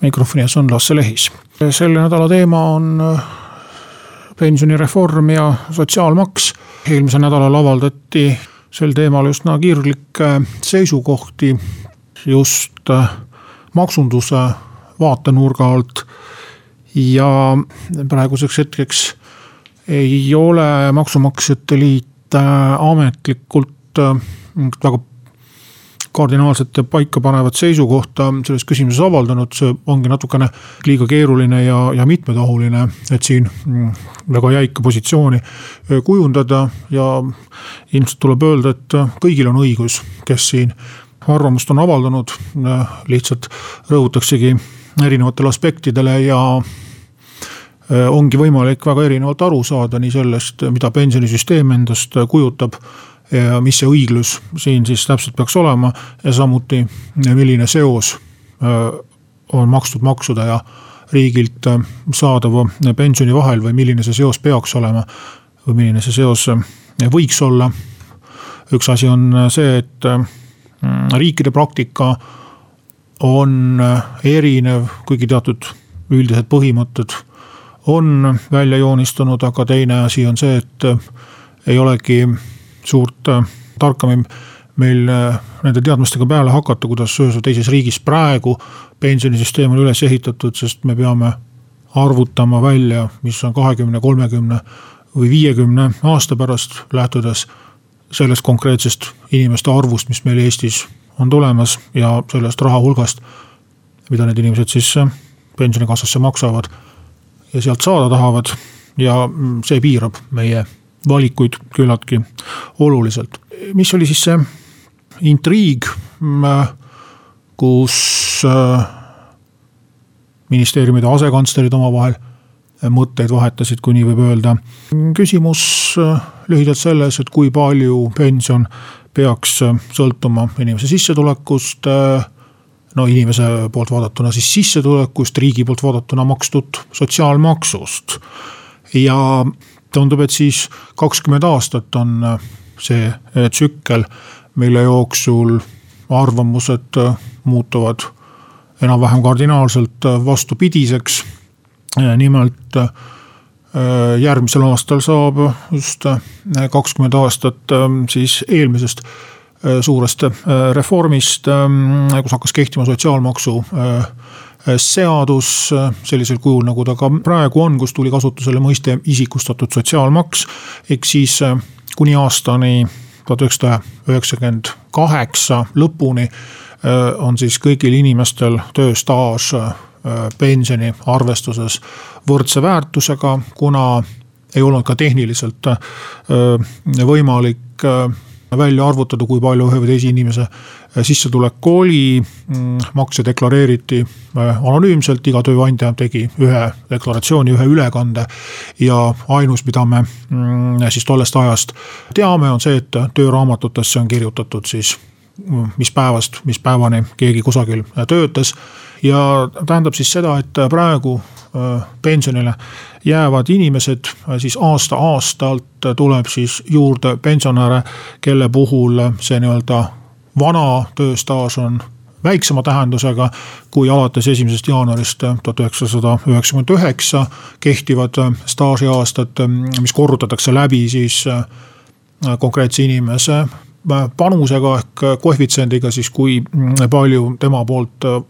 mikrofoni ees on Lasse Lehis. selle nädala teema on äh, pensionireform ja sotsiaalmaks. eelmisel nädalal avaldati sel teemal üsna kirglikke seisukohti just äh, maksunduse vaatenurga alt. ja praeguseks hetkeks ei ole Maksumaksjate Liit äh, ametlikult väga kardinaalset ja paikapanevat seisukohta selles küsimuses avaldanud, see ongi natukene liiga keeruline ja, ja mitmetahuline, et siin mm, väga jäika positsiooni kujundada ja ilmselt tuleb öelda, et kõigil on õigus, kes siin arvamust on avaldanud, lihtsalt rõhutaksegi erinevatele aspektidele ja ongi võimalik väga erinevalt aru saada nii sellest, mida pensionisüsteem endast kujutab ja mis see õiglus siin siis täpselt peaks olema ja samuti, milline seos on makstud maksude ja riigilt saadava pensioni vahel või milline see seos peaks olema. või milline see seos võiks olla. üks asi on see, et riikide praktika on erinev, kuigi teatud üldised põhimõtted on välja joonistunud, aga teine asi on see, et ei olegi suurt äh, tarkami meil äh, nende teadmistega peale hakata, kuidas ühes või teises riigis praegu pensionisüsteem on üles ehitatud, sest me peame arvutama välja, mis on kahekümne, kolmekümne või viiekümne aasta pärast, lähtudes sellest konkreetsest inimeste arvust, mis meil Eestis on tulemas ja sellest raha hulgast, mida need inimesed siis äh, pensionikassasse maksavad ja sealt saada tahavad. Ja mm, see piirab meie valikuid küllaltki oluliselt. mis oli siis see intriig, kus äh, ministeeriumide asekantslerid omavahel mõtteid vahetasid, kui nii võib öelda. küsimus äh, lühidalt selles, et kui palju pension peaks äh, sõltuma inimese sissetulekust. no inimese poolt vaadatuna siis sissetulekust, riigi poolt vaadatuna makstud sotsiaalmaksust. ja tundub, et siis kakskümmend aastat on äh, see äh, tsükkel, mille jooksul arvamused äh, muutuvad enam-vähem kardinaalselt vastupidiseks. nimelt järgmisel aastal saab just kakskümmend aastat siis eelmisest suurest reformist, kus hakkas kehtima sotsiaalmaksu seadus sellisel kujul, nagu ta ka praegu on, kus tuli kasutusele mõiste isikustatud sotsiaalmaks. ehk siis äh, kuni aastani tuhat üheksasada üheksakümmend kaheksa lõpuni äh, on siis kõigil inimestel tööstaaž äh, pensioni arvestuses võrdse väärtusega, kuna ei olnud ka tehniliselt võimalik välja arvutada, kui palju ühe või teise inimese sissetulek oli. Mm, makse deklareeriti äh, anonüümselt, iga tööandja tegi ühe deklaratsiooni, ühe ülekande. ja ainus, mida me mm, siis tollest ajast teame, on see, et tööraamatutesse on kirjutatud siis mm, mis päevast, mis päevani keegi kusagil töötas. Ja tähendab siis seda, et praegu äh, pensionile jäävad inimesed siis aasta-aastalt tuleb siis juurde pensionäre, kelle puhul see nii-öelda vana tööstaaž on väiksema tähendusega kui alates esimesest jaanuarist tuhat üheksasada üheksakümmend üheksa kehtivad staažiaastad, mis korrutatakse läbi siis äh, konkreetse inimese äh, panusega ehk koefitsiendiga siis, kui palju tema poolt äh,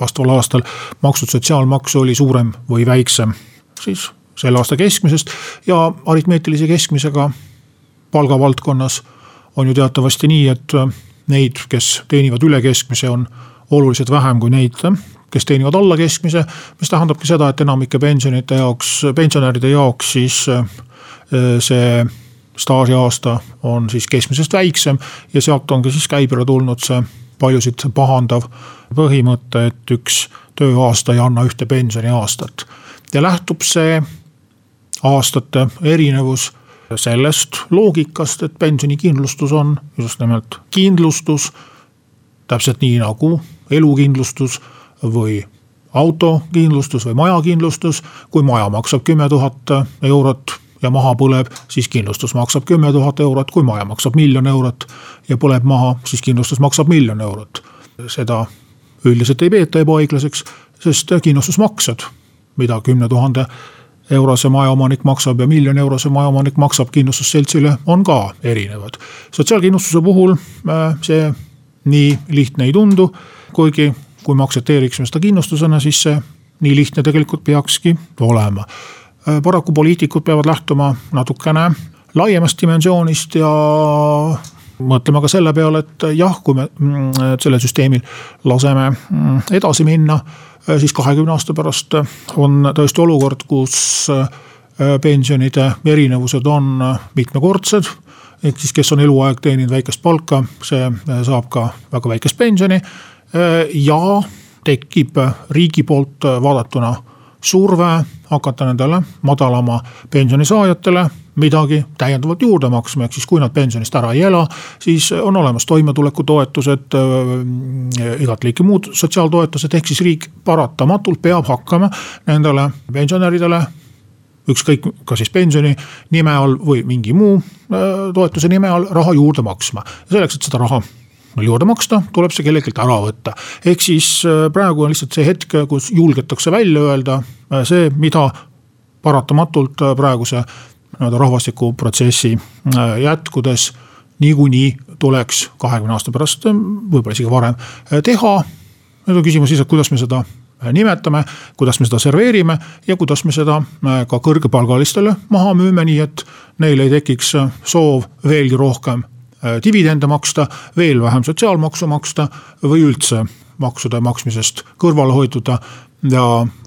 vastaval aastal makstud sotsiaalmaksu oli suurem või väiksem siis selle aasta keskmisest ja aritmeetilise keskmisega palgavaldkonnas on ju teatavasti nii, et neid, kes teenivad üle keskmise, on oluliselt vähem kui neid, kes teenivad alla keskmise. mis tähendabki seda, et enamike pensionite jaoks, pensionäride jaoks siis äh, see staažiaasta on siis keskmisest väiksem ja sealt ongi siis käibele tulnud see paljusid pahandav põhimõte, et üks tööaasta ei anna ühte pensioniaastat. ja lähtub see aastate erinevus sellest loogikast, et pensionikindlustus on just nimelt kindlustus. täpselt nii nagu elukindlustus või autokindlustus või majakindlustus, kui maja maksab kümme tuhat eurot ja maha põleb, siis kindlustus maksab kümme tuhat eurot, kui maja maksab miljon eurot ja põleb maha, siis kindlustus maksab miljon eurot. seda üldiselt ei peeta ebaõiglaseks, sest kindlustusmaksed, mida kümne tuhande eurose majaomanik maksab ja miljoni eurose majaomanik maksab kindlustusseltsile, on ka erinevad. sotsiaalkindlustuse puhul äh, see nii lihtne ei tundu, kuigi kui me aktsepteeriksime seda kindlustusena, siis see nii lihtne tegelikult peakski olema. Äh, paraku poliitikud peavad lähtuma natukene laiemast dimensioonist ja mõtlema ka selle peale, et jah, kui me mm, sellel süsteemil laseme mm, edasi minna Äh, siis kahekümne aasta pärast on tõesti olukord, kus äh, pensionide erinevused on mitmekordsed. ehk siis, kes on eluaeg teeninud väikest palka, see saab ka väga väikest pensioni. ja tekib riigi poolt vaadatuna surve hakata nendele madalama pensioni saajatele midagi täiendavalt juurde maksma, ehk siis kui nad pensionist ära ei ela, siis on olemas toimetulekutoetused, äh, igat liiki muud sotsiaaltoetused, ehk siis riik paratamatult peab hakkama nendele pensionäridele ükskõik, kas siis pensioni nime all või mingi muu äh, toetuse nime all raha juurde maksma. selleks, et seda raha juurde maksta, tuleb see kellelgi ära võtta. ehk siis äh, praegu on lihtsalt see hetk, kus julgetakse välja öelda see, mida paratamatult praeguse nii-öelda rahvastikuprotsessi äh, jätkudes niikuinii tuleks kahekümne aasta pärast, äh, võib-olla isegi varem äh, teha. nüüd on küsimus lihtsalt, kuidas me seda nimetame, kuidas me seda serveerime ja kuidas me seda ka kõrgepalgalistele maha müüme, nii et neil ei tekiks soov veelgi rohkem dividende maksta, veel vähem sotsiaalmaksu maksta või üldse maksude maksmisest kõrvale hoiduda ja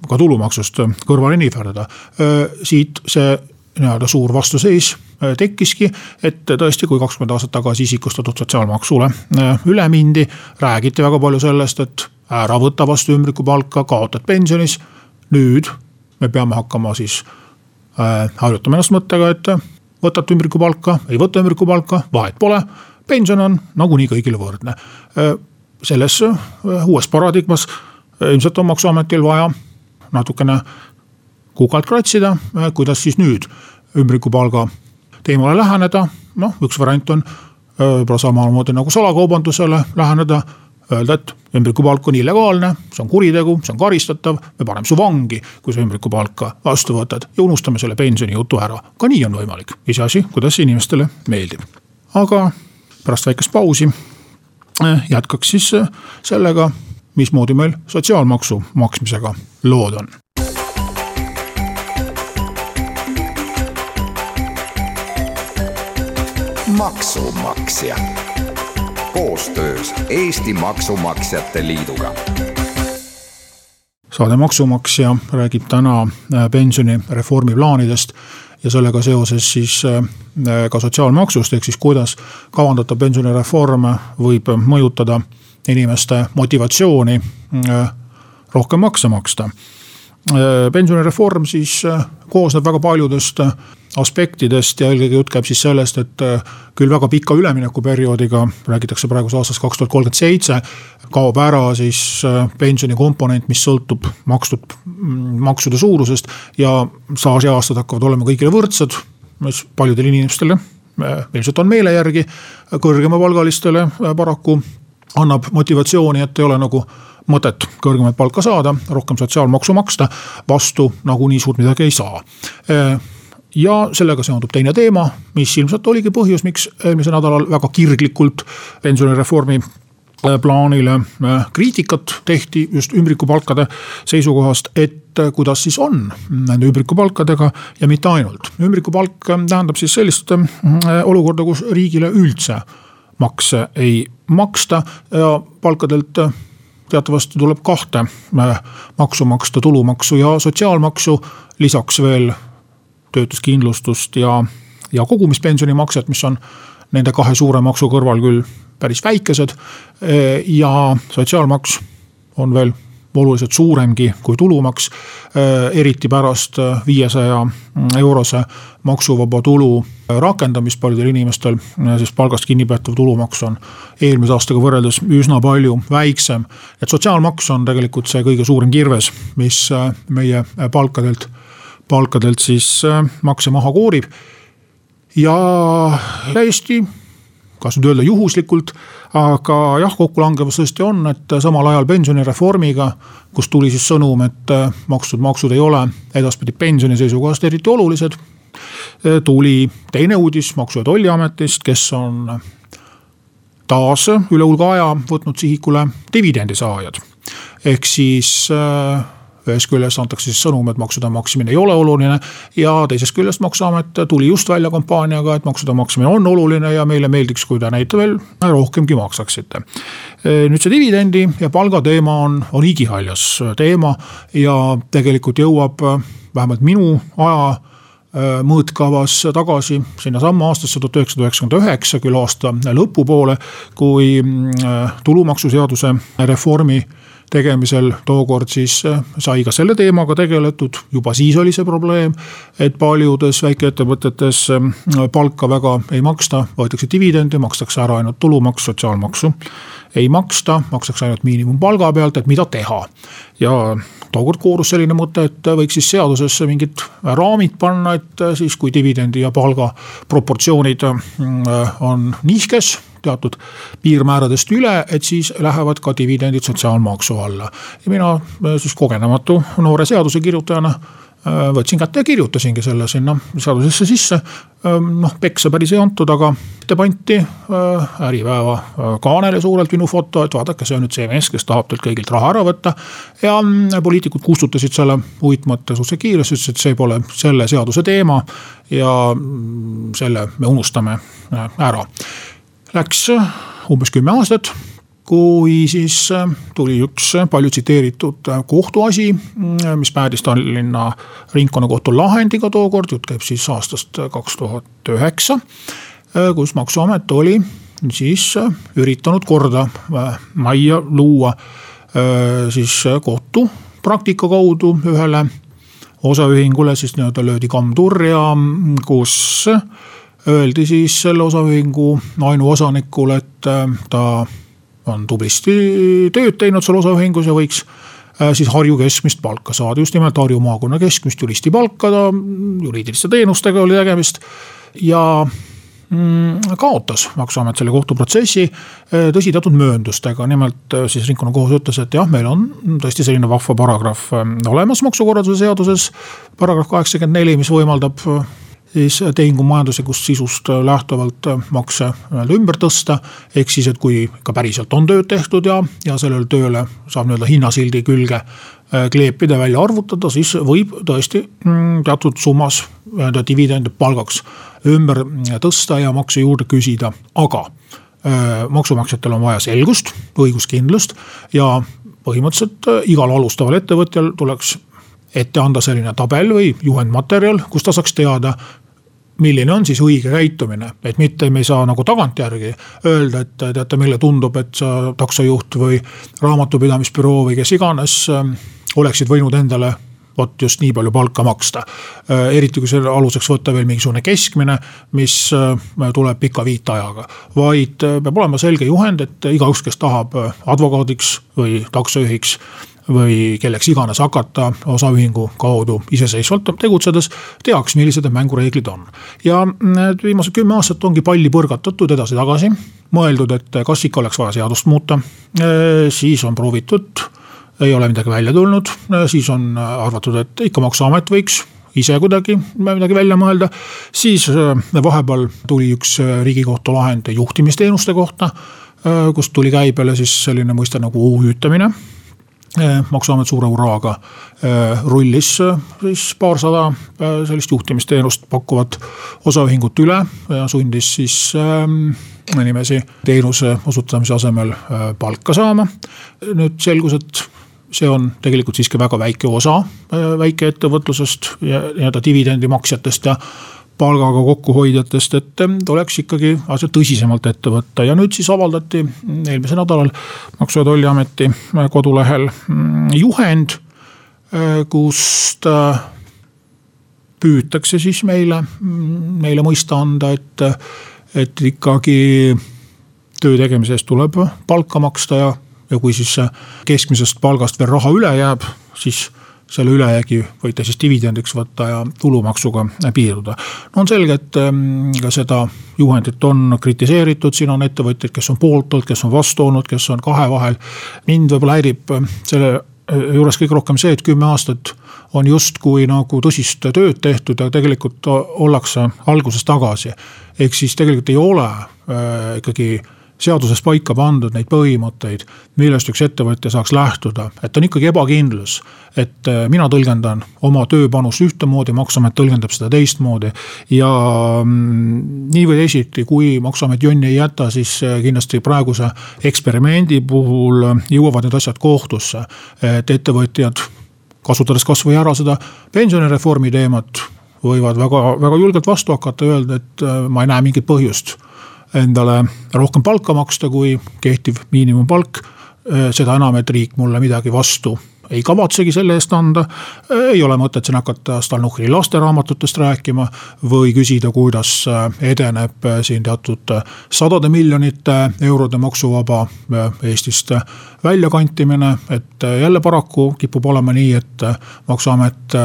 ka tulumaksust kõrvale nihverdada. siit see nii-öelda suur vastuseis äh, tekkiski, et tõesti, kui kakskümmend aastat tagasi isikustatud sotsiaalmaksule äh, üle mindi, räägiti väga palju sellest, et ära võta vastu ümbrikupalka, kaotad pensionis. nüüd me peame hakkama siis äh, harjutama ennast mõttega, et võtate ümbrikupalka, ei võta ümbrikupalka, vahet pole. pension on nagunii kõigile võrdne. selles uues paradigmas ilmselt on maksuametil vaja natukene kukalt kratsida, kuidas siis nüüd ümbrikupalga teemale läheneda. noh, üks variant on võib-olla samamoodi nagu salakaubandusele läheneda, öelda, et ümbrikupalk on illegaalne, see on kuritegu, see on karistatav, me paneme su vangi, kui sa ümbrikupalka vastu võtad ja unustame selle pensionijutu ära. ka nii on võimalik, iseasi, kuidas see inimestele meeldib. aga pärast väikest pausi jätkaks siis sellega, mismoodi meil sotsiaalmaksu maksmisega lood on. maksumaksja koostöös Eesti Maksumaksjate Liiduga. saade Maksumaksja räägib täna äh, pensionireformi plaanidest ja sellega seoses siis äh, ka sotsiaalmaksust, ehk siis kuidas kavandatav pensionireform võib mõjutada inimeste motivatsiooni äh, rohkem makse maksta. Pensionireform siis koosneb väga paljudest aspektidest ja eelkõige jutt käib siis sellest, et äh, küll väga pika üleminekuperioodiga, räägitakse praeguse aastast kaks tuhat kolmkümmend seitse. kaob ära siis äh, pensioni komponent, mis sõltub makstud mm, maksude suurusest ja staažiaastad hakkavad olema kõigile võrdsed, mis paljudele inimestele äh, ilmselt on meele järgi, kõrgemapalgalistele paraku annab motivatsiooni, et ei ole nagu mõtet kõrgemat palka saada, rohkem sotsiaalmaksu maksta, vastu nagunii suurt midagi ei saa ja sellega seondub teine teema, mis ilmselt oligi põhjus, miks eelmisel nädalal väga kirglikult pensionireformi äh, plaanile äh, kriitikat tehti just ümbrikupalkade seisukohast, et äh, kuidas siis on nende ümbrikupalkadega ja mitte ainult. ümbrikupalk tähendab siis sellist olukorda, kus riigile üldse makse ei maksta ja palkadelt teatavasti tuleb kahte maksu maksta, tulumaksu ja sotsiaalmaksu. lisaks veel töötuskindlustust ja, ja kogumispensionimakset, mis on nende kahe suure maksu kõrval küll päris väikesed. ja sotsiaalmaks on veel oluliselt suuremgi kui tulumaks. eriti pärast viiesaja eurose maksuvaba tulu rakendamist paljudel inimestel, sest palgast kinnipeetav tulumaks on eelmise aastaga võrreldes üsna palju väiksem. et sotsiaalmaks on tegelikult see kõige suurem kirves, mis meie palkadelt, palkadelt siis makse maha koorib. ja täiesti kas nüüd öelda juhuslikult, aga jah, kokkulangevus tõesti on, et samal ajal pensionireformiga, kus tuli siis sõnum, et makstud maksud ei ole edaspidi pensioni seisukohast eriti olulised. tuli teine uudis Maksu- ja Tolliametist, kes on taas üle hulga aja võtnud sihikule dividendisaajad. ehk siis äh, ühest küljest antakse siis sõnum, et maksude maksmine ei ole oluline. ja teisest küljest maksuamet tuli just välja kampaaniaga, et maksude maksmine on oluline ja meile meeldiks, kui te näite veel rohkemgi maksaksite. nüüd see dividendi ja palga teema on, on igihaljas teema ja tegelikult jõuab vähemalt minu aja mõõtkavas tagasi sinnasamma aastasse tuhat üheksasada üheksakümmend üheksa, küll aasta lõpupoole, kui tulumaksuseaduse reformi tegemisel tookord siis äh, sai ka selle teemaga tegeletud, juba siis oli see probleem. et paljudes väikeettevõtetes äh, palka väga ei maksta, võetakse dividendi, makstakse ära ainult tulumaksu, sotsiaalmaksu. ei maksta, makstakse ainult miinimumpalga pealt, et mida teha. ja tookord koorus selline mõte, et võiks siis seadusesse mingid raamid panna, et siis kui dividendi ja palga proportsioonid äh, on nihkes teatud piirmääradest üle, et siis lähevad ka dividendid sotsiaalmaksu alla. ja mina äh, siis kogenematu noore seadusekirjutajana äh, võtsin kätte ja kirjutasingi selle sinna seadusesse sisse. Ähm, noh, peksa päris ei antud, aga ette pandi äh, Äripäeva kaanele suurelt minu foto, et vaadake, see on nüüd see mees, kes tahab teilt kõigilt raha ära võtta. ja mm, poliitikud kustutasid selle uitmõtte suhteliselt kiiresti, ütlesid, et see pole selle seaduse teema ja mm, selle me unustame ära läks äh, umbes kümme aastat kui siis äh, tuli üks palju tsiteeritud äh, kohtuasi, mis päädis Tallinna ringkonnakohtu lahendiga tookord, jutt käib siis aastast kaks tuhat üheksa. kus maksuamet oli siis üritanud korda majja luua siis kohtupraktika kaudu ühele osaühingule siis nii-öelda löödi kamm turja, kus öeldi siis selle osaühingu ainuosanikule, et äh, ta on tublisti tööd teinud seal osaühingus ja võiks äh, siis Harju keskmist palka saada, just nimelt Harju maakonna keskmist juristi palka, ta juriidiliste teenustega oli tegemist. ja mm, kaotas maksuamet selle kohtuprotsessi äh, tõsi, teatud mööndustega, nimelt siis ringkonnakohus ütles, et jah, meil on tõesti selline vahva paragrahv olemas maksukorralduse seaduses. paragrahv kaheksakümmend neli, mis võimaldab siis tehingu majanduslikust sisust lähtuvalt makse nii-öelda ümber tõsta. ehk siis, et kui ikka päriselt on tööd tehtud ja, ja sellele tööle saab nii-öelda hinnasildi külge äh, kleepida, välja arvutada, siis võib tõesti mm, teatud summas nii-öelda dividende palgaks ümber tõsta ja makse juurde küsida, aga äh, maksumaksjatel on vaja selgust, õiguskindlust ja põhimõtteliselt äh, igal alustaval ettevõtjal tuleks ette anda selline tabel või juhendmaterjal, kus ta saaks teada, milline on siis õige käitumine, et mitte me ei saa nagu tagantjärgi öelda, et teate, meile tundub, et sa taksojuht või raamatupidamisbüroo või kes iganes ähm, oleksid võinud endale vot just nii palju palka maksta. Äh, eriti kui selle aluseks võtta veel mingisugune keskmine, mis äh, tuleb pika viitajaga. vaid äh, peab olema selge juhend, et igaüks, kes tahab advokaadiks või taksojuhiks või kelleks iganes hakata osaühingu kaudu iseseisvalt tegutsedes, teaks, millised need mängureeglid on. ja need viimased kümme aastat ongi palli põrgatatud edasi-tagasi, mõeldud, et kas ikka oleks vaja seadust muuta, siis on proovitud ei ole midagi välja tulnud, siis on arvatud, et ikka maksuamet võiks ise kuidagi midagi välja mõelda. siis vahepeal tuli üks riigikohtu lahend juhtimisteenuste kohta, kust tuli käibele siis selline mõiste nagu OÜ-tamine maksuamet suure hurraaga eh, rullis eh, siis paarsada sellist juhtimisteenust pakkuvat osaühingut üle ja sundis siis inimesi teenuse osutamise asemel palka saama. nüüd selgus, et see on tegelikult siiski väga väike osa väikeettevõtlusest ja nii-öelda dividendimaksjatest ja palgaga kokkuhoidjatest, et tuleks ikkagi asja tõsisemalt ette võtta. Ja nüüd siis avaldati eelmisel nädalal Maksu- ja Tolliameti kodulehel mm, juhend, kust püütakse siis meile, meile mõista anda, et, et ikkagi töö tegemise eest tuleb palka maksta ja, ja kui siis keskmisest palgast veel raha üle jääb, siis selle ülejäägi võite siis dividendiks võtta ja tulumaksuga piirduda. no on selge, et ähm, ka seda juhendit on kritiseeritud, siin on ettevõtjaid, kes on poolt olnud, kes on vastu olnud, kes on kahe vahel. mind võib-olla häirib äh, selle äh, juures kõige rohkem see, et kümme aastat on justkui nagu tõsist tööd tehtud ja tegelikult ollakse alguses tagasi. ehk siis tegelikult ei ole äh, ikkagi seaduses paika pandud neid põhimõtteid, millest üks ettevõtja saaks lähtuda, et on ikkagi ebakindlus. et äh, mina tõlgendan oma tööpanust ühtemoodi, maksuamet tõlgendab seda teistmoodi ja mm, nii või teisiti, kui maksuamet jonni ei jäta, siis äh, kindlasti praeguse eksperimendi puhul jõuavad need asjad kohtusse. et ettevõtjad, kasutades kasvõi ära seda pensionireformi teemat, võivad väga, väga julgelt vastu hakata, öelda, et äh, ma ei näe mingit põhjust endale rohkem palka maksta kui kehtiv miinimumpalk. seda enam, et riik mulle midagi vastu ei kavatsegi selle eest anda. ei ole mõtet siin hakata Stalnuhhini lasteraamatutest rääkima või küsida, kuidas edeneb siin teatud sadade miljonite eurode maksuvaba Eestist väljakantimine. et jälle paraku kipub olema nii, et maksuamet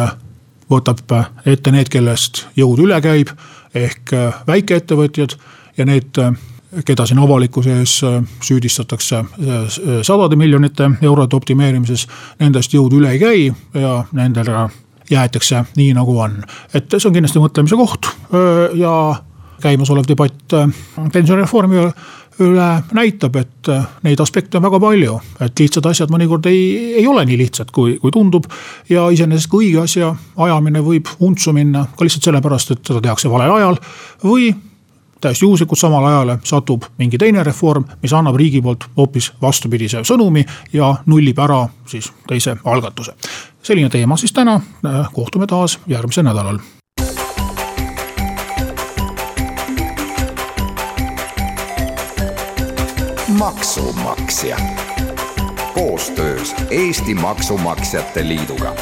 võtab ette need, kellest jõud üle käib ehk väikeettevõtjad ja need, keda siin avalikkuse ees äh, süüdistatakse äh, sadade miljonite eurode optimeerimises, nendest jõud üle ei käi ja nendele jäetakse nii, nagu on. et see on kindlasti mõtlemise koht äh, ja käimasolev debatt pensionireformi üle näitab, et neid aspekte on väga palju. et lihtsad asjad mõnikord ei, ei ole nii lihtsad, kui, kui tundub. ja iseenesest ka õige asja ajamine võib untsu minna ka lihtsalt sellepärast, et seda tehakse valel ajal või täiesti juhuslikult samal ajale satub mingi teine reform, mis annab riigi poolt hoopis vastupidise sõnumi ja nullib ära siis teise algatuse. selline teema siis täna, kohtume taas järgmisel nädalal. maksumaksja koostöös Eesti Maksumaksjate Liiduga